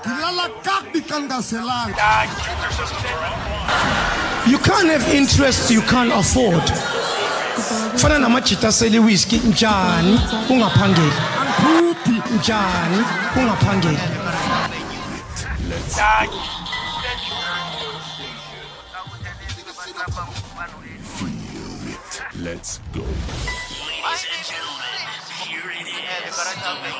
ngilala kakubi xa You can't have interest you can't afford. Fana namajita asele whisky njani? Ungaphangeli. Andiphuphi njani? Ungaphangeli. Let's go. Ladies and gentlemen, here but I don't think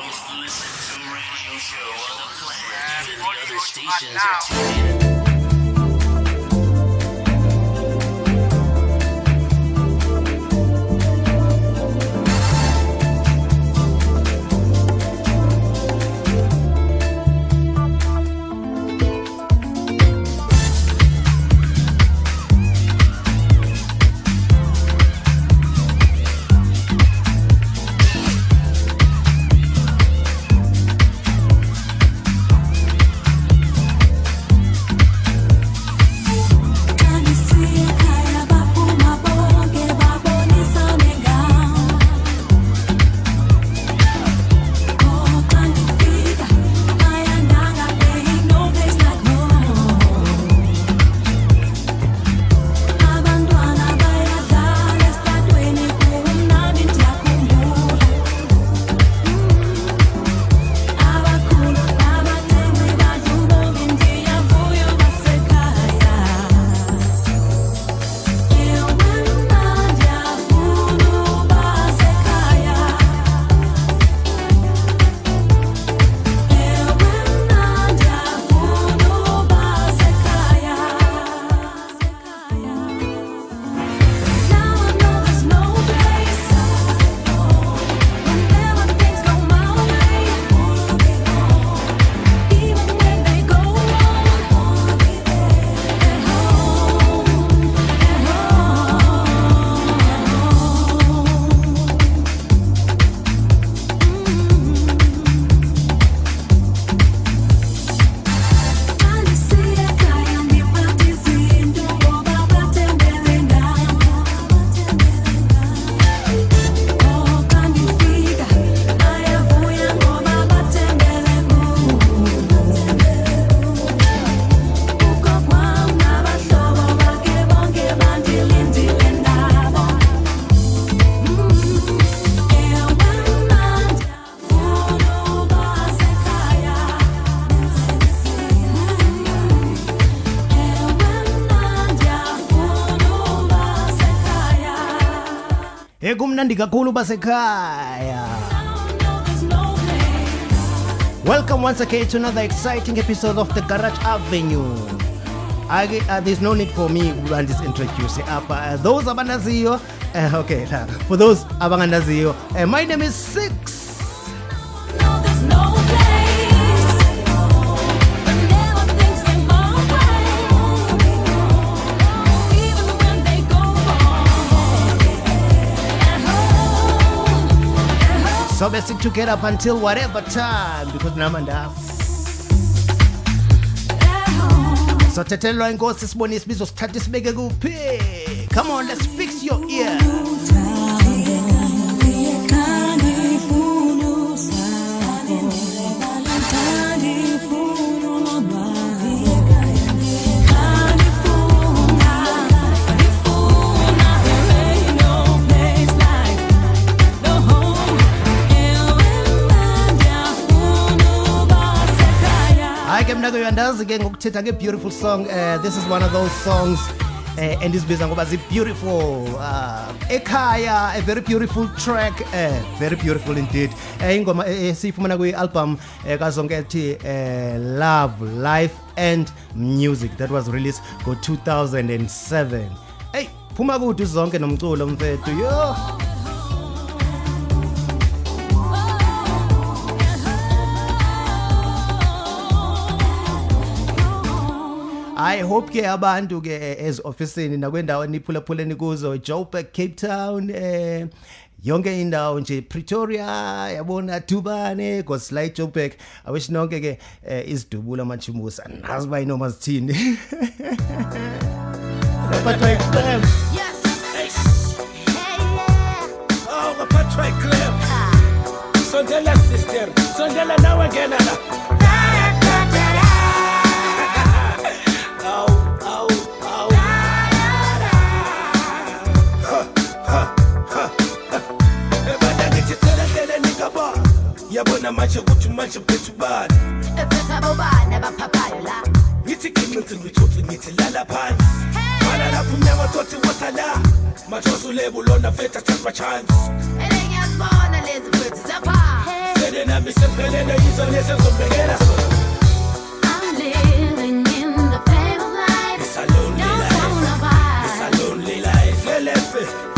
radio show on the planet. Stations are tuning in. Kakhulu basekhaya. Welcome once again to another exciting episode of the Garage Avenue. Ake, uh, there's no need for me to introduce apa uh, those abangaziyo uh, okay nah, for those abangandaziyo uh, my name is so basic to get up until whatever time because namanda so thethelelwa inkosi sibone isibizo sithatha isibeke kuphi? Come on let's fix your ear hayi ke mna ke uyandazi ke ngokuthetha nge-beautiful song uh, this is one of those songs uh, endizibiza ngoba zi-beautiful uh, ekhaya a very beautiful track uh, very beautiful indeed. Uh, ingoma uh, siyifumana kwi-album uh, kazonke ethi uh, love life and music. That was released ngo-2007 eyi phuma kude zonke nomculo mfethu yo! I hope ke abantu ke as officeini nakwendawo niphulaphuleni kuzo Joburg Cape Town eh yonke indawo nje Pretoria yabona Dubane Goslight Joburg. I wish nonke ke eh, izidubula machimusa nazi bayinoma zithini. Baphathwa iclem Oh, ngaphathwa iclem sondela sister. Sondela nawe ngena la yabona manje ukuthi manje bethu bani ebetha bobani abaphaphayo la ngithi ngicinci ngithuthu ngithi lala phansi bala lapho umnyama thothi wasala mathosu lebu lona fetha thatha chance elengiyazibona lezi fethu zapha sele nami semphelele yizo lesi ezobhekela sona Hey.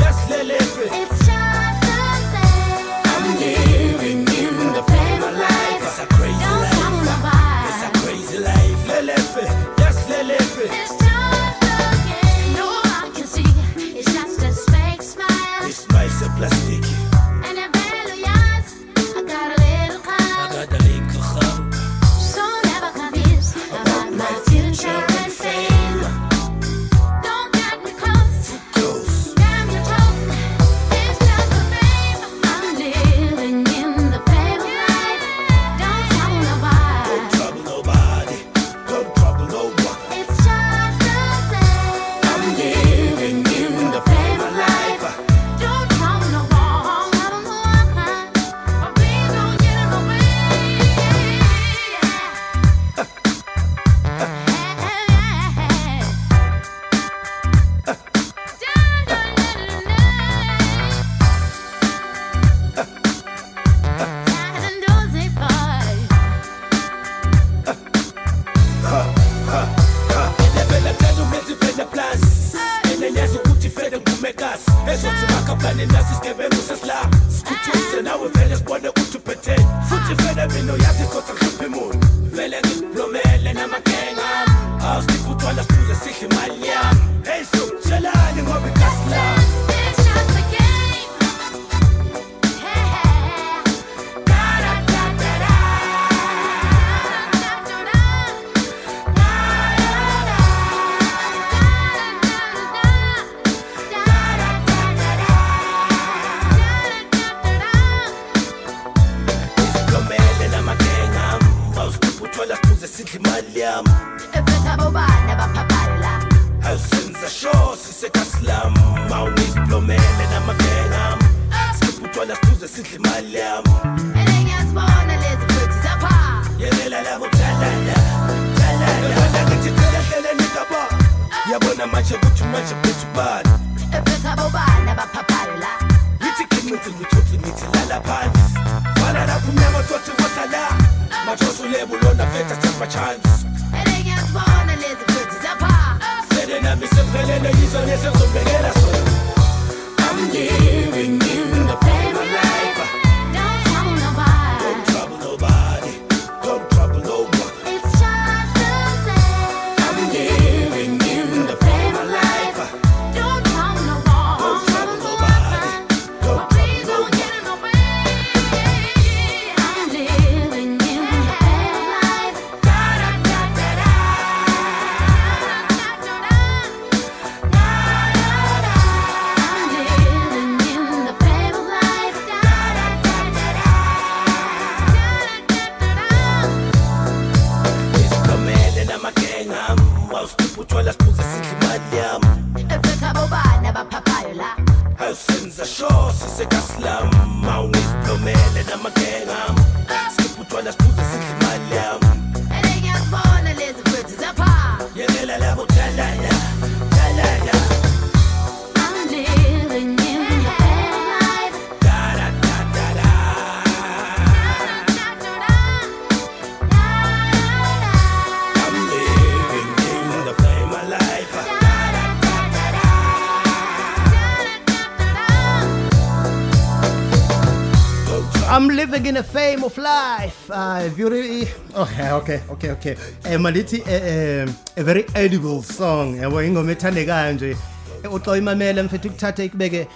time of life. Ah, uh, very okay okay okay okay. Eh malithi eh, eh, a very edible song yabo ingoma ethandekayo nje. Eh, Uxo imamele mfethu kuthathe ikubeke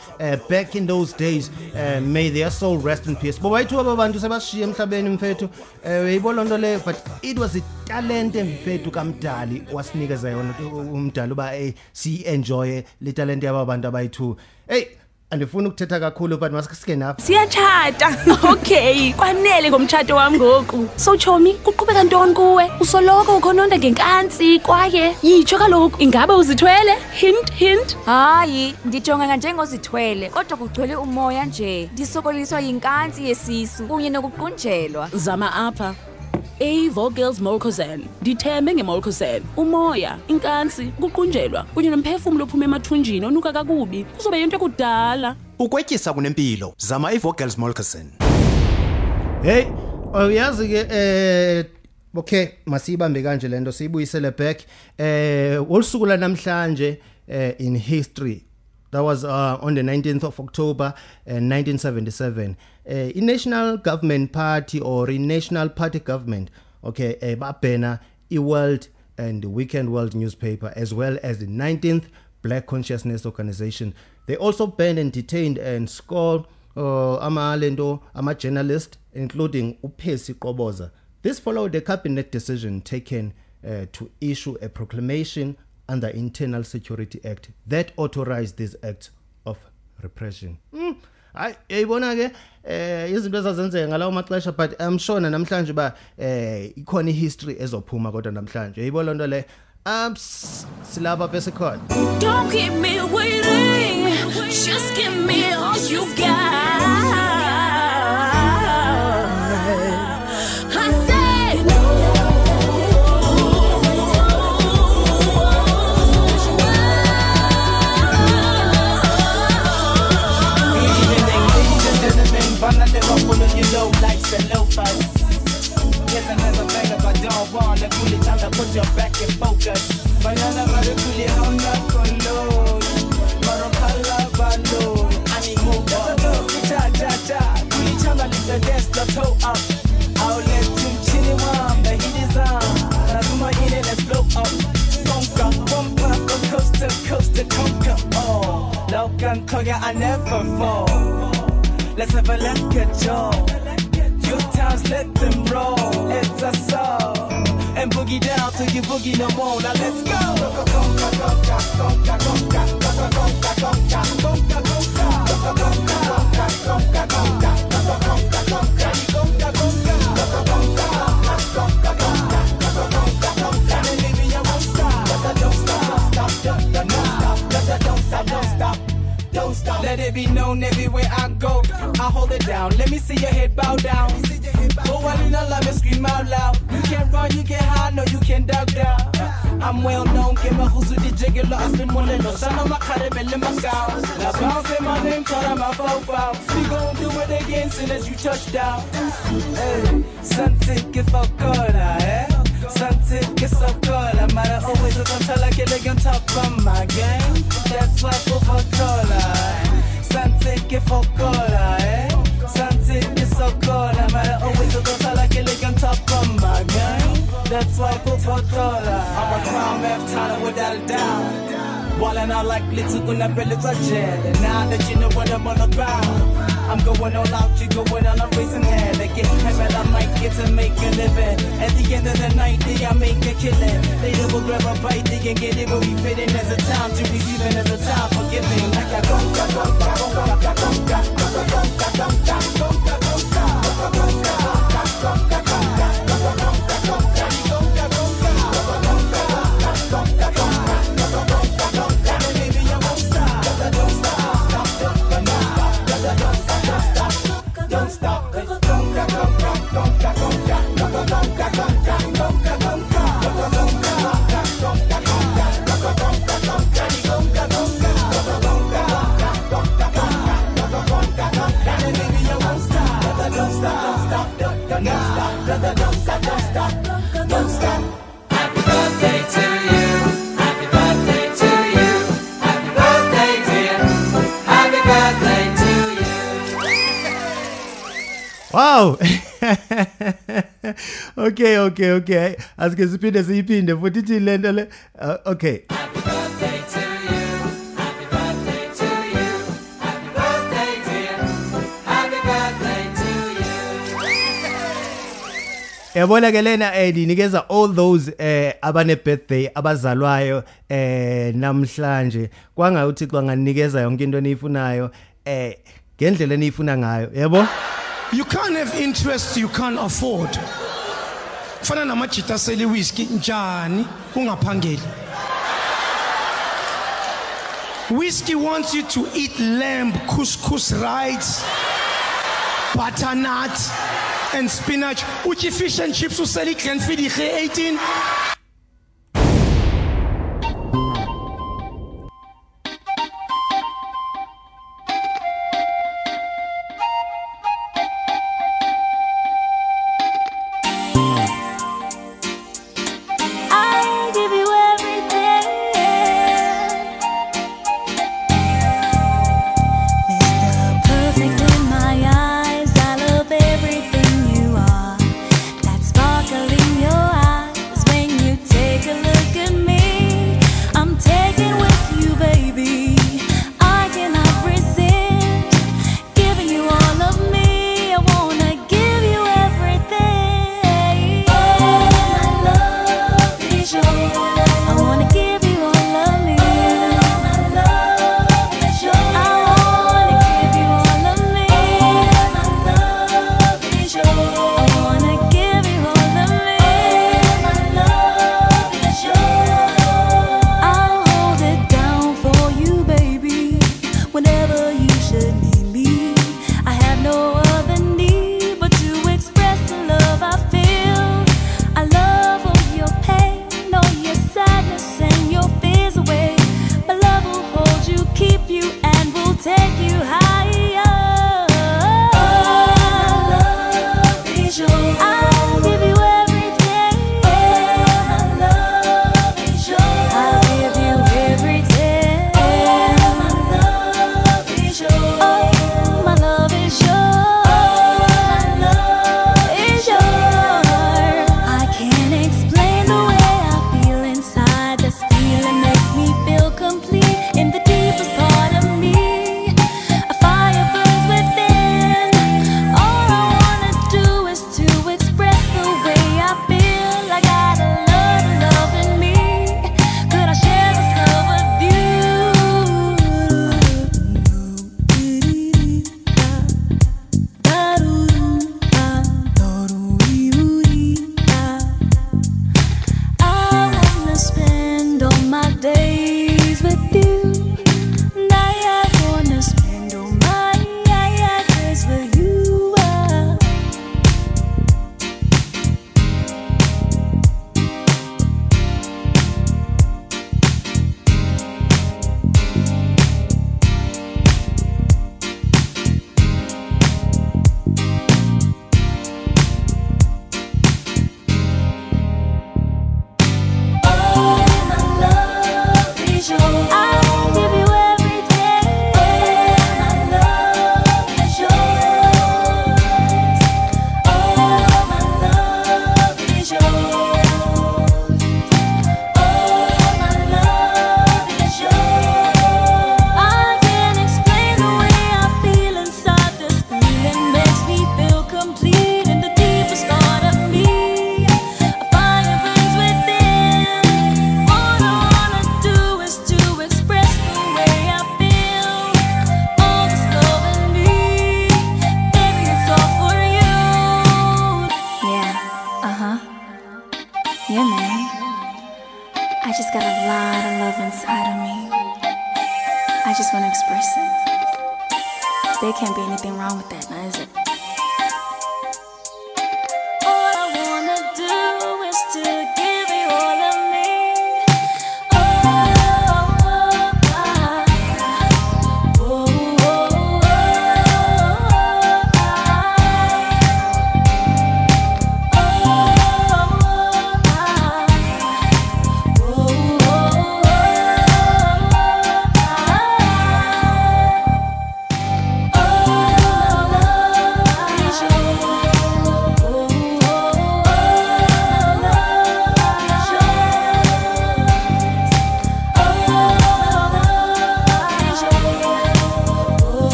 back in those days uh, may their soul rest in peace. Boba ithu abantu sebashiye emhlabeni mfethu. Uyayibona lento le but it was a talent mfethu kamdali wasinikeza yona umdali uba hey si enjoy le talent yabantu abayithu. Hey andifuni ukuthetha kakhulu but masike napha. Siyatshata. Okay kwanele ngomtshato wam ngoku. So tshomi kuqhubeka ntoni kuwe? Usoloko ukhononda ngenkansi kwaye yitsho kaloku ingabe uzithwele? Hint hint. Hayi ndijongeka njengozithwele kodwa kugcwele umoya nje. Ndisokoliswa yinkantsi yesisu kunye nokuqunjelwa. Zama apha. A-vocals molcosan ndithembe ngemolcosan umoya inkansi ukuqunjelwa kunye nomphefumlo ophuma emathunjini onuka kakubi. Kuzobe yinto ekudala. Ukwetyisa kunempilo. Zama ivogels molkerson hey uyazi ke eh okay masiyibambe kanje lento siyibuyisele back. Eh olusuku lanamhlanje eh in history that was uh, on the 19th of October uh, 1977 uh, i National Government Party or i National Party government okay eh babhena i World and the Weekend World newspaper as well as the 19th Black Consciousness Organization. They also banned and detained and scored uh, ama lento ama journalist including uPhesi Qoboza this followed a cabinet decision taken uh, to issue a proclamation under Internal Security Act that authorized this act of repression mm. hayi yayibona ke eh izinto ezazenzeka ngalawo maxesha but i'm sure na namhlanje ba eh ikhona ihistory ezophuma kodwa namhlanje yayibona lento le um s- silapha bese khona Don't keep me waiting. Just give me all you got. Put your back in focus. Banana rada coolie honda color. Marocala balo. I need more water. Cha cha. Coolie time to lift the dance the toe up. I'll let you chini wam. The heat is on. Nazuma in it, let's blow up. Conca, bumper, go coast to coast to conquer. Oh, Logan Koya, I never fall. Let's have a look at y'all. Your times, let them roll. It's a song and boogie down till you boogie no more. Now let's go. sana makharebe my Macau. Now bounce in my name, tell them I foul foul. We gon' do it again soon as you touch down. Hey, Sunset que fakora, eh? Sunset que sakora. Mara always a leg on top of my game. That's why for fakora. Eh? Sunset que fakora, eh? Sunset que sakora. Mara always a controller, kill top of my game. That's why for fakora. I'm a crime, left title without a doubt. Ballin' out like little when I belly touch. And now that you know what I'm all about, I'm going all out, you going on, I'm raising hell. They get heaven, I might get to make a living. At the end of the night, they I make a killing. They will grab a bite, they can get it but we fit in as a time to receive and as a time for giving. Like a conga, conga, conga, Happy birthday to you. Happy birthday to you. Happy birthday, to you. Wow. okay, okay, okay. Asike siphinde siyiphinde futhi ithini le le. Uh, okay. Happy birthday. yabona ke lena eh linikeza all those eh abane birthday abazalwayo eh namhlanje. Kwangayo uThixo anganikeza yonke into enifunayo eh ngendlela enifuna ngayo yebo? You can't have interest you can't afford. Kufana namajita aseli whisky njani? Ungaphangeli. Whiskey wants you to eat lamb, couscous rice, butternut. and spinach. Uchi fish and chips useli Glenfiddich 18.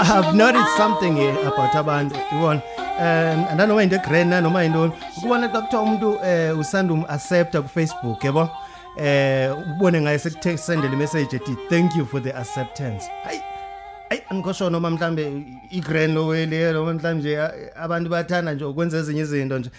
I've noticed something about abantu yibona um andanoma into egrand nanoma yintoni ukubona xa kuthiwa umuntu um usandum accepta kufacebook yebo? Uh, eh ubone ngaye sekusendele imessage ethi thank you for the acceptance. Hayi ayi angikosho noma mhlambe igrand lowele noma mhlambe abantu bayathanda nje ukwenza ezinye izinto nje.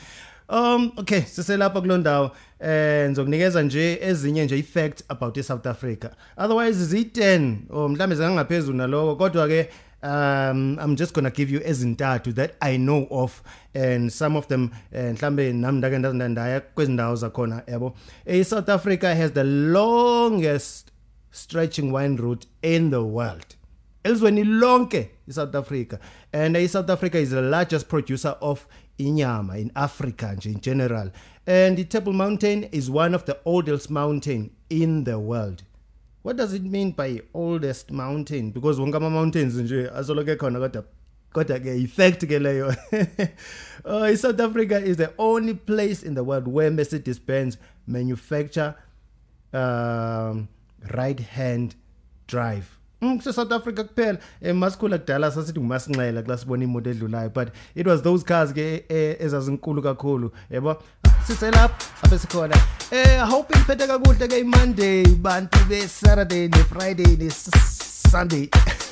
Um okay siselapha kuloo ndawo. Eh ngizokunikeza nje ezinye nje i-fact about i-south africa. Otherwise ziyi-10 or mhlawumbe zingangaphezulu nalowo. Kodwa-ke um i'm just gonna give you ezintathu that i know of and some of them eh, mhlambe yabo? I-south africa has the longest stretching wine route in the world. Elizweni lonke iSouth Africa. And South Africa is the largest producer of inyama in Africa in general. And the Table Mountain is one of the oldest mountain in the world what does it mean by oldest mountain? Because wonke ama mountains nje asoloke khona kodwa kodwa ke effect ke leyo. Uh, South Africa is the only place in the world where Mercedes Benz manufacture um right hand drive. Mm, so South Africa kuphela. Emasikhula kudala sasithi ngumasinxela kula sibona imoto edlulayo but it was those cars ke eh, ezazinkulu kakhulu yebo siselapha apha sikhona eh i hope niphethe kakuhle ke imonday bantu be saturday ne friday ne sunday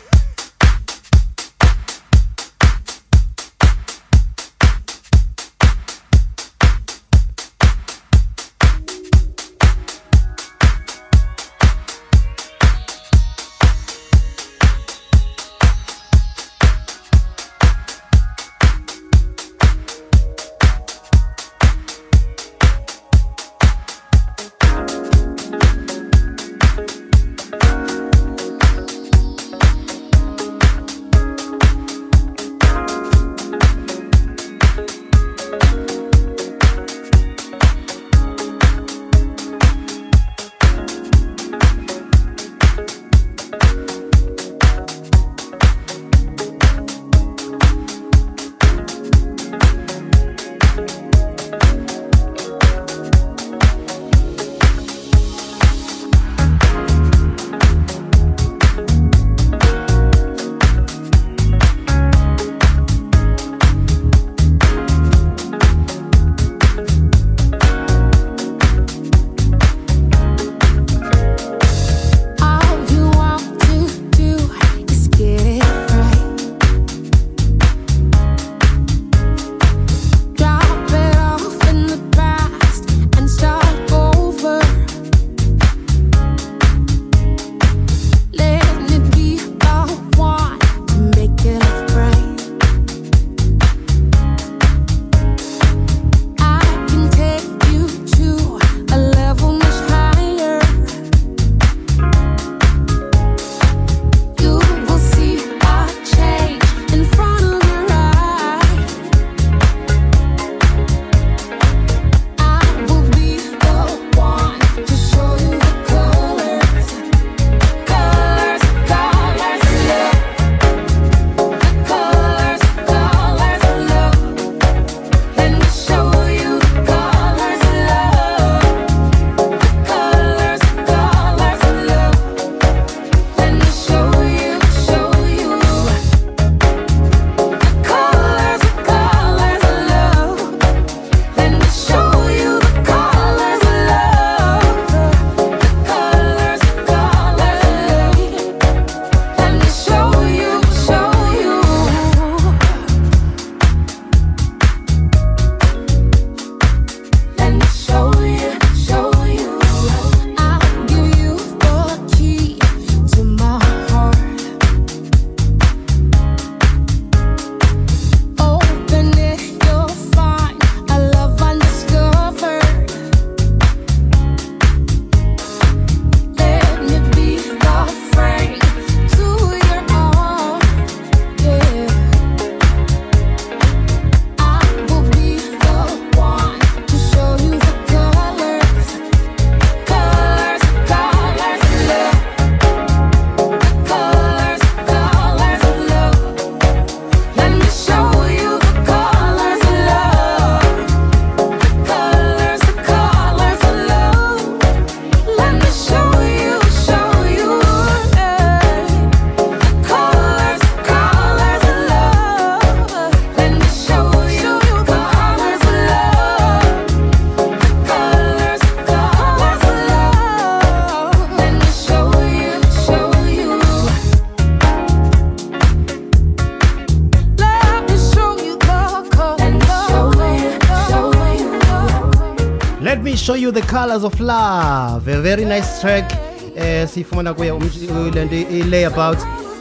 show you the colors of love. A very nice track eh sifumana kuye umj- lento i layabout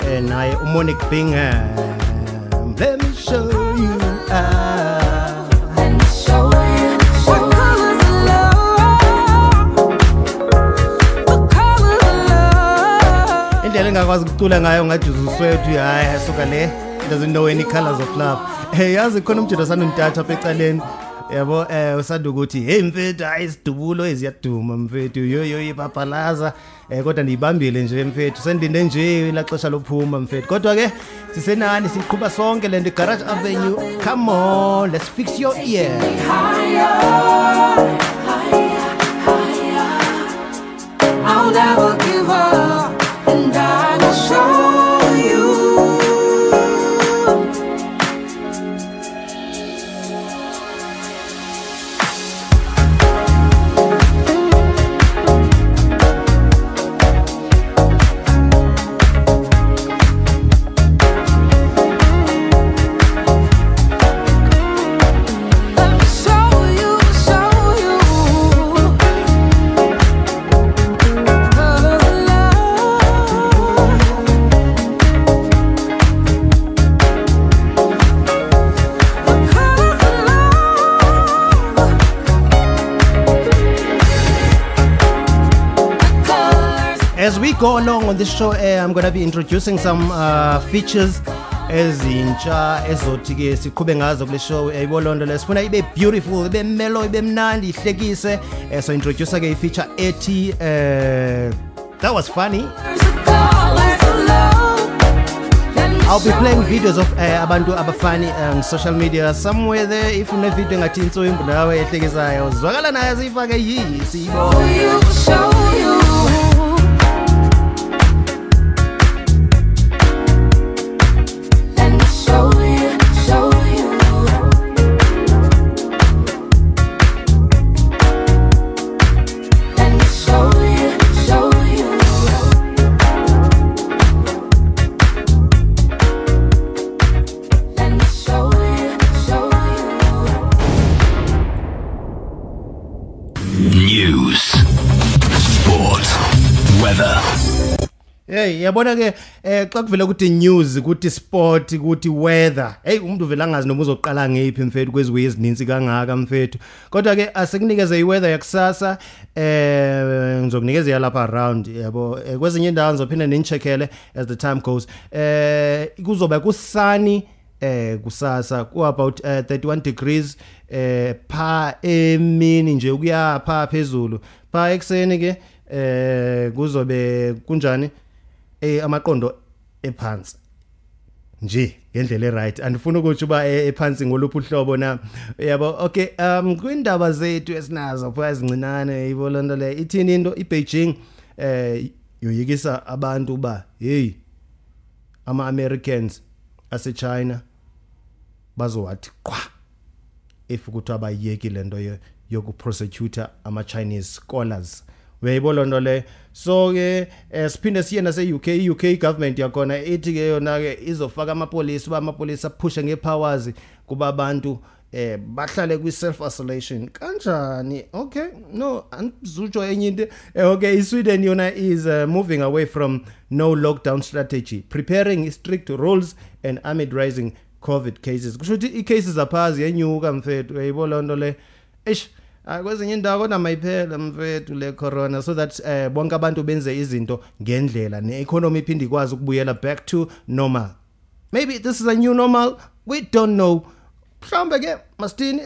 eh naye umonic bingham. Let me show you ah. indlela engakwazi ukucula ngayo ngathi uzuswethu hayi asuka le. Doesn't know any colors of love. Yazi khona umjito sanontatha apha ecaleni yabo eh usanda ukuthi hey mfethu hayi isidubulo eziyaduma mfethu yoyo ibabhalaza. Eh kodwa ndiyibambile nje mfethu sendinde nje la xesha lophuma mfethu. Kodwa ke sisenani siqhuba sonke lento garage avenue. Come on let's fix your ear. I'll never give up, and I will show As we go along on this show, eh, I'm going to be introducing some uh, features ezintsha ezothi ke siqhube ngazo kule show. Eh, yayibona lonto le sifuna ibe beautiful ibe melo ibe mnandi ihlekise. Eh, so introducer ke i-feature ethi eh, that was funny. I'll be playing videos of uh, abantu abafani on social media. Somewhere there if une video engathi intswimbu nawe ehlekisayo zwakala naye siyifake yi siyibona yabona ke eh xa kuvela ukuthi news ukuthi sport ukuthi weather hey umuntu vela angazi noma uzoqala ngephi mfethu kweziwe ezininzi kangaka mfethu. Kodwa ke asikunikeze iweather yakusasa eh ngizokunikeza lapha around yabo. Eh, kwezinye indawo ngizophinda nincheckele as the time goes. Eh kuzoba kusani eh kusasa ku about uh, 31 degrees eh pha emini nje kuya pha phezulu. Pha ekseni ke eh kuzobe kunjani? Eh amaqondo ephansi. Nje ngendlela eright. Andifuna ukuthi uba e- ephansi ngoluphi uhlobo na. Yabo okay um kwindaba zethu esinazo pha ezincinane ivolonto le ithini into? iBeijing eh yoyikisa abantu ba hey ama Americans ase China bazowathi qwa if ukuthi abayeki lento yo- yokuprosecute ama Chinese scholars. Uyayibona lonto le. So ke eh, siphinde siye nase UK UK government yakhona ithi ke yona ke izofaka amapolisi ba amapolisi aphushe ngepowers kuba abantu eh bahlale kwi self isolation kanjani? Okay no angizutsho enye into. Eh, okay iSweden yona is uh, moving away from no lockdown strategy preparing strict rules and amid rising covid cases. Kusho ukuthi i-cases zaphazi yenyuka mfethu. Uyayibona lonto le. Eish. Ah kwezinye indawo kodwa mayiphela mfethu le corona so that eh bonke abantu benze izinto ngendlela neeconomy iphinde ikwazi ukubuyela back to normal. Maybe this is a new normal we don't know. Mhlawumbe ke masithini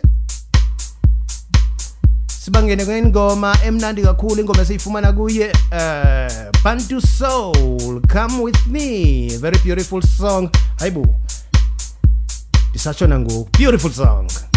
sibangene kwengoma emnandi kakhulu ingoma esiyifumana kuye uh, Bantu Soul come with me very beautiful song. Hayibo disashona ngoku beautiful song.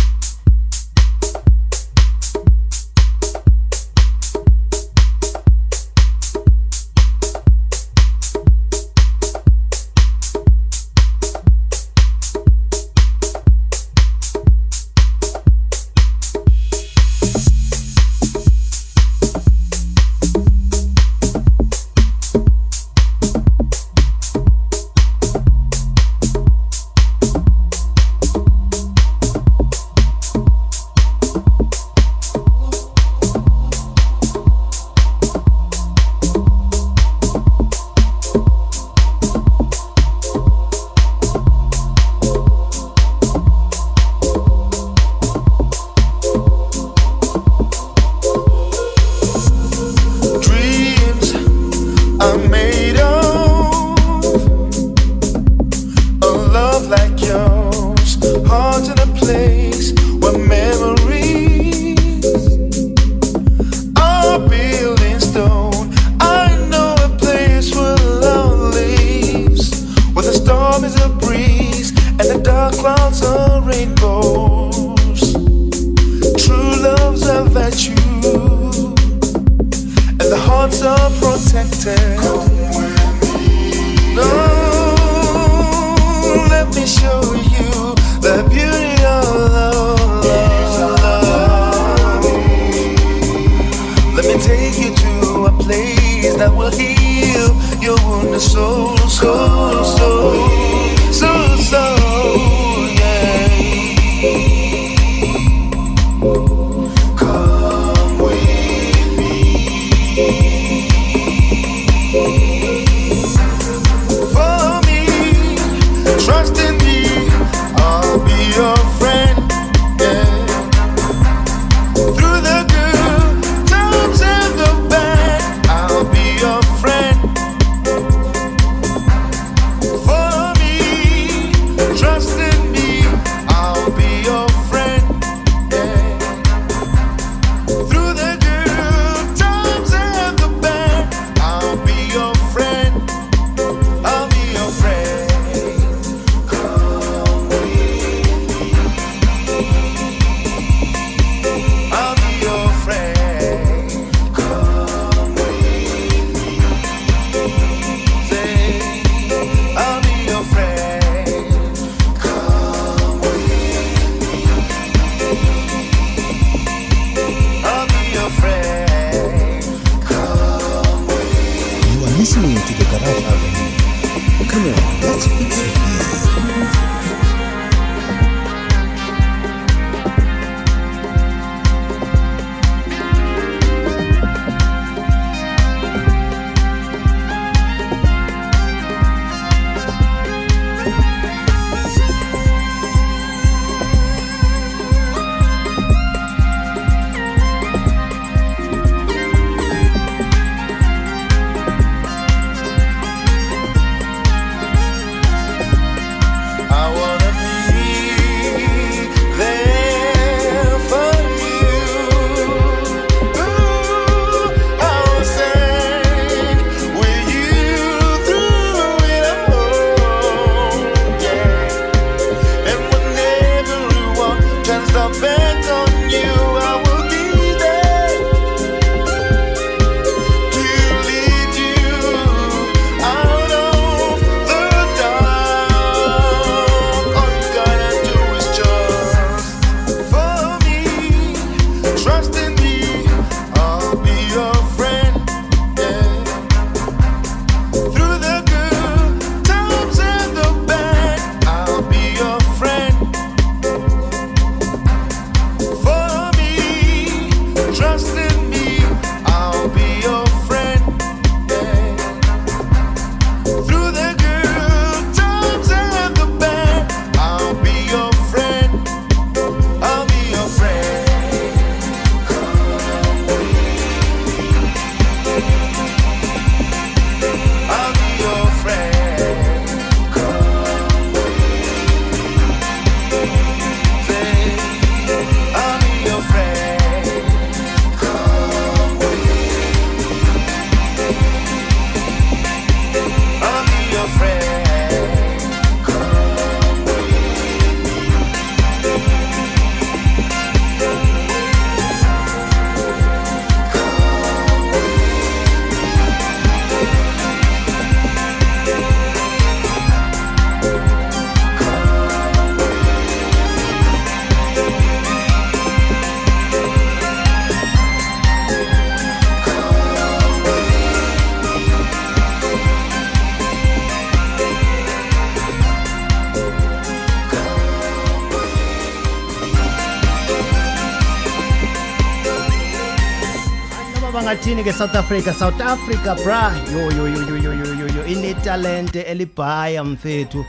kanti-ke south africa south africa bra. Yoyoyoyoyoyoyo inetalente elibhaya mfethu.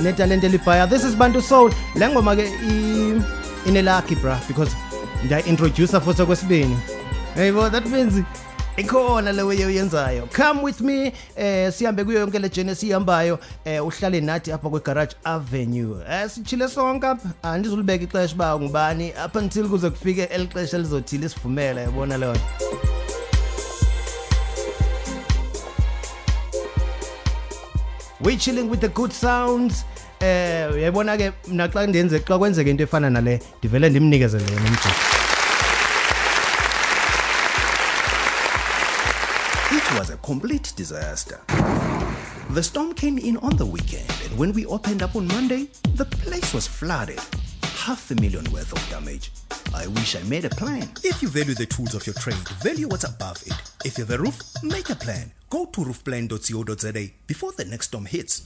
Inetalente elibhaya. This is bantu soul. Le ngoma-ke inelakhi bra because ndiyayi-introducer futhi okwesibini. Yebo that means ikhona le oyenzayo. Come with me eh sihambe kuyo yonke le journey esihambayo eh uhlale nathi apha kwe garage avenue. Eh sichile sonke apha. Ah, Andizulibeka ixesha ba ngubani? Up until kuze kufike elixesha lizothile sivumele yabona leyo we chilling with the good sounds eh uyayibona ke ndenze xa into efana nale ndivele It was a complete disaster. The storm came in on the weekend, and when we opened up on Monday, the place was flooded. Half a million worth of damage. I wish I made a plan. If you value the tools of your trade, value what's above it. If you have a roof, make a plan. Go to roofplan.co.za before the next storm hits.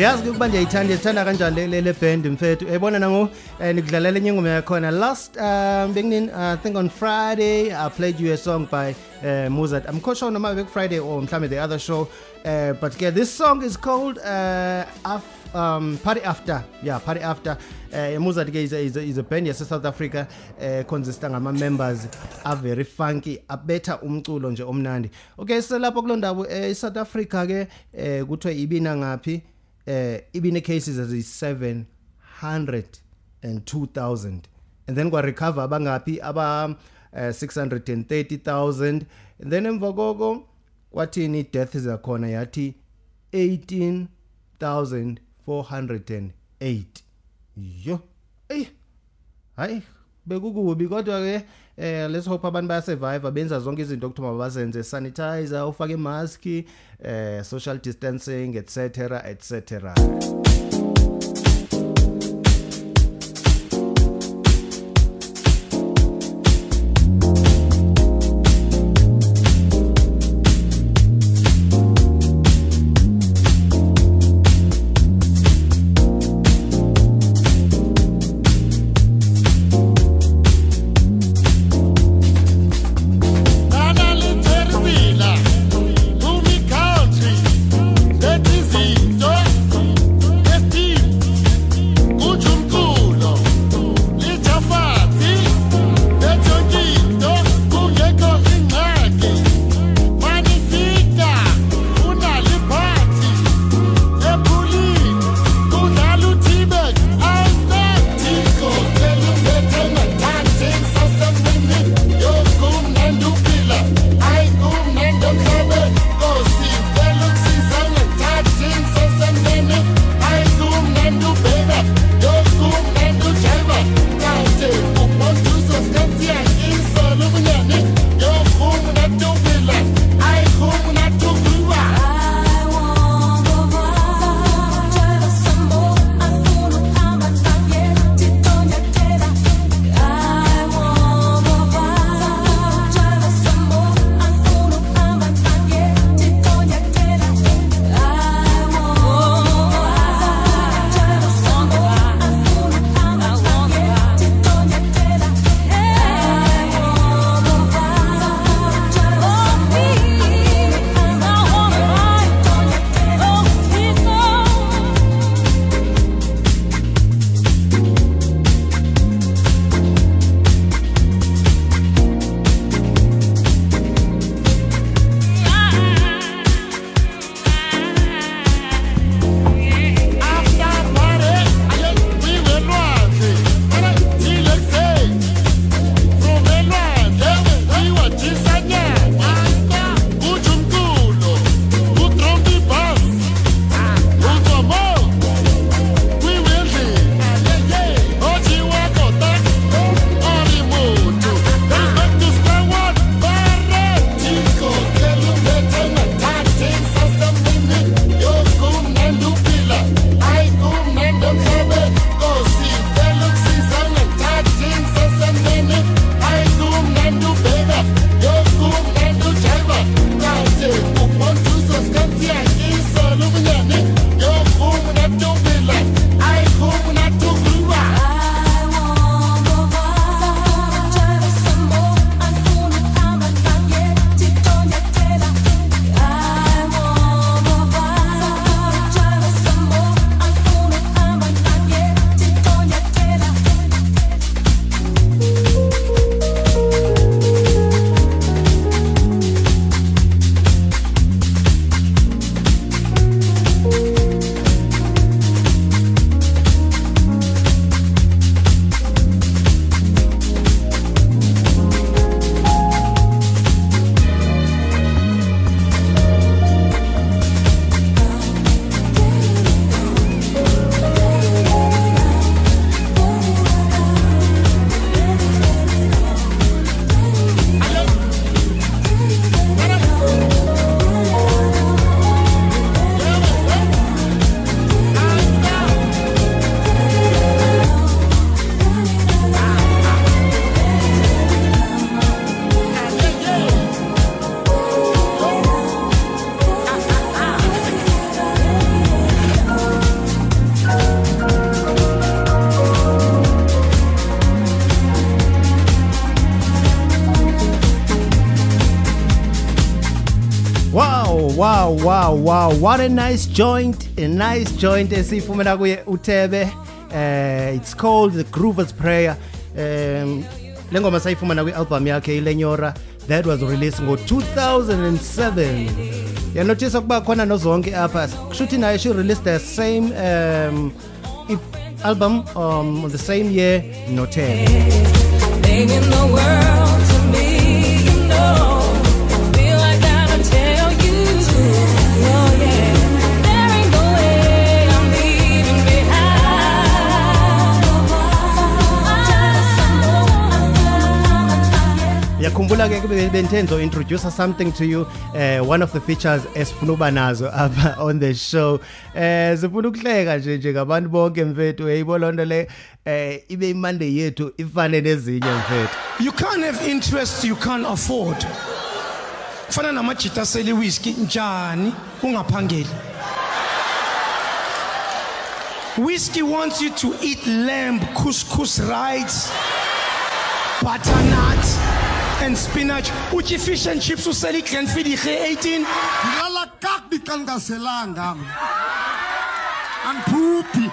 Uyazi ukuba ndiyayithanda ithanda kanjani le- le le band mfethu. Ebona nango eh, nikudlalela enye ingoma yakhona. Last um beginning I think on Friday I played you a song by uh, Mozart. I'm quite sure noma bek Friday or mhlambe the other show. Uh, but yeah, this song is called uh, Af um party after yeah party after uh, Mozart ke is a, is a, is a band yase South Africa uh, consista ngama members a very funky abetha umculo nje omnandi okay so lapho kulondawo uh, South Africa ke uh, kuthiwa ibina ngapi uh, ibine cases eziyi 702,000 and then kwa recover abangapi aba uh, 630,000 and then emva koko kwathini death zakhona yathi 18400 408 yo ey hayi. Bekukubi kodwa ke eh let's hope abantu baya survive benza zonke izinto okuthiwa mabazenze sanitizer ufake mask eh social distancing etc etc wow. What a nice joint. A nice joint esifumela kuye uThebe. Uh, it's called The Groover's Prayer. Um lengoma sayifumana kwi-album yakhe ilenyora that was released ngo-2007 yanothisa ukuba khona nozonke apha kushuthi naye she released the same um, album um, the same year nothebe ke introduce something to you uh, one of the features esifuna uba nazo apha on the show. Eh, um sifuna ukuhleka nje njengabantu bonke mfethu loo nto leyo um eh, ibe yethu ifane nezinye mfethu. You can't have interest you can't afford. Kufana namajita seliwiski njani? Ungaphangeli. Whiskey wants you to eat lamb, couscous rice, butternut and spinach utye fish and chips usela igrenfid irhe 18 ndilala kakubi xa ndingaselanga andiphuphi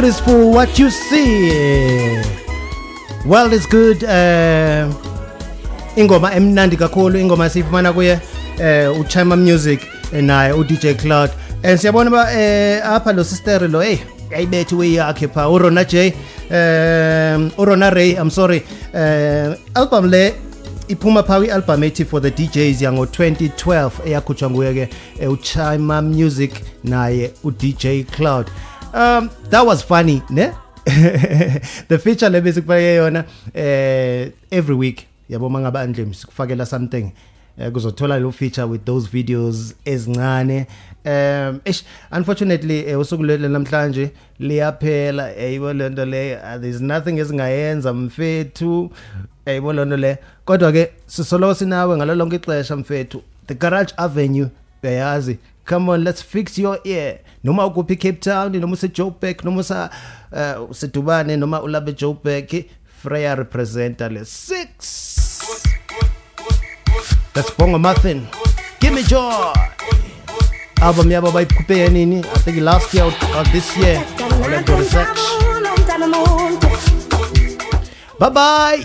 beautiful what you see. World is good uh ingoma emnandi kakhulu ingoma siyifumana kuye eh uchima music eh, naye uDJ Cloud. And siyabona ba eh apha lo sister lo hey yayibethe way yakhe pha uRona J um uRona Ray I'm sorry. Eh album le iphuma pha kwi-album ethi for the DJs yango 2012 eyakhutshwa nguye ke eh, uchima music naye uDJ Cloud. Um that was funny ne? The feature le besikufake yona eh every week. Yabo mangabandle sikufakela something eh, kuzothola lo feature with those videos ezincane. Um ish unfortunately eh, usuku lelo namhlanje liyaphela. Ayibo lento le uh, there's nothing esingayenza mfethu. Ayibo lento le. Kodwa ke sisolo sinawe ngalo lonke ixesha mfethu. The garage avenue uyayazi? Come on let's fix your ear. Noma ukuphi Cape Town noma use Joburg noma usa uh, usedubane noma ulabe Joburg. Freya representer le 6 That's Bongo Muffin. Give me joy. Album yabo bayikhuphe nini I think last year or, this year. Bye bye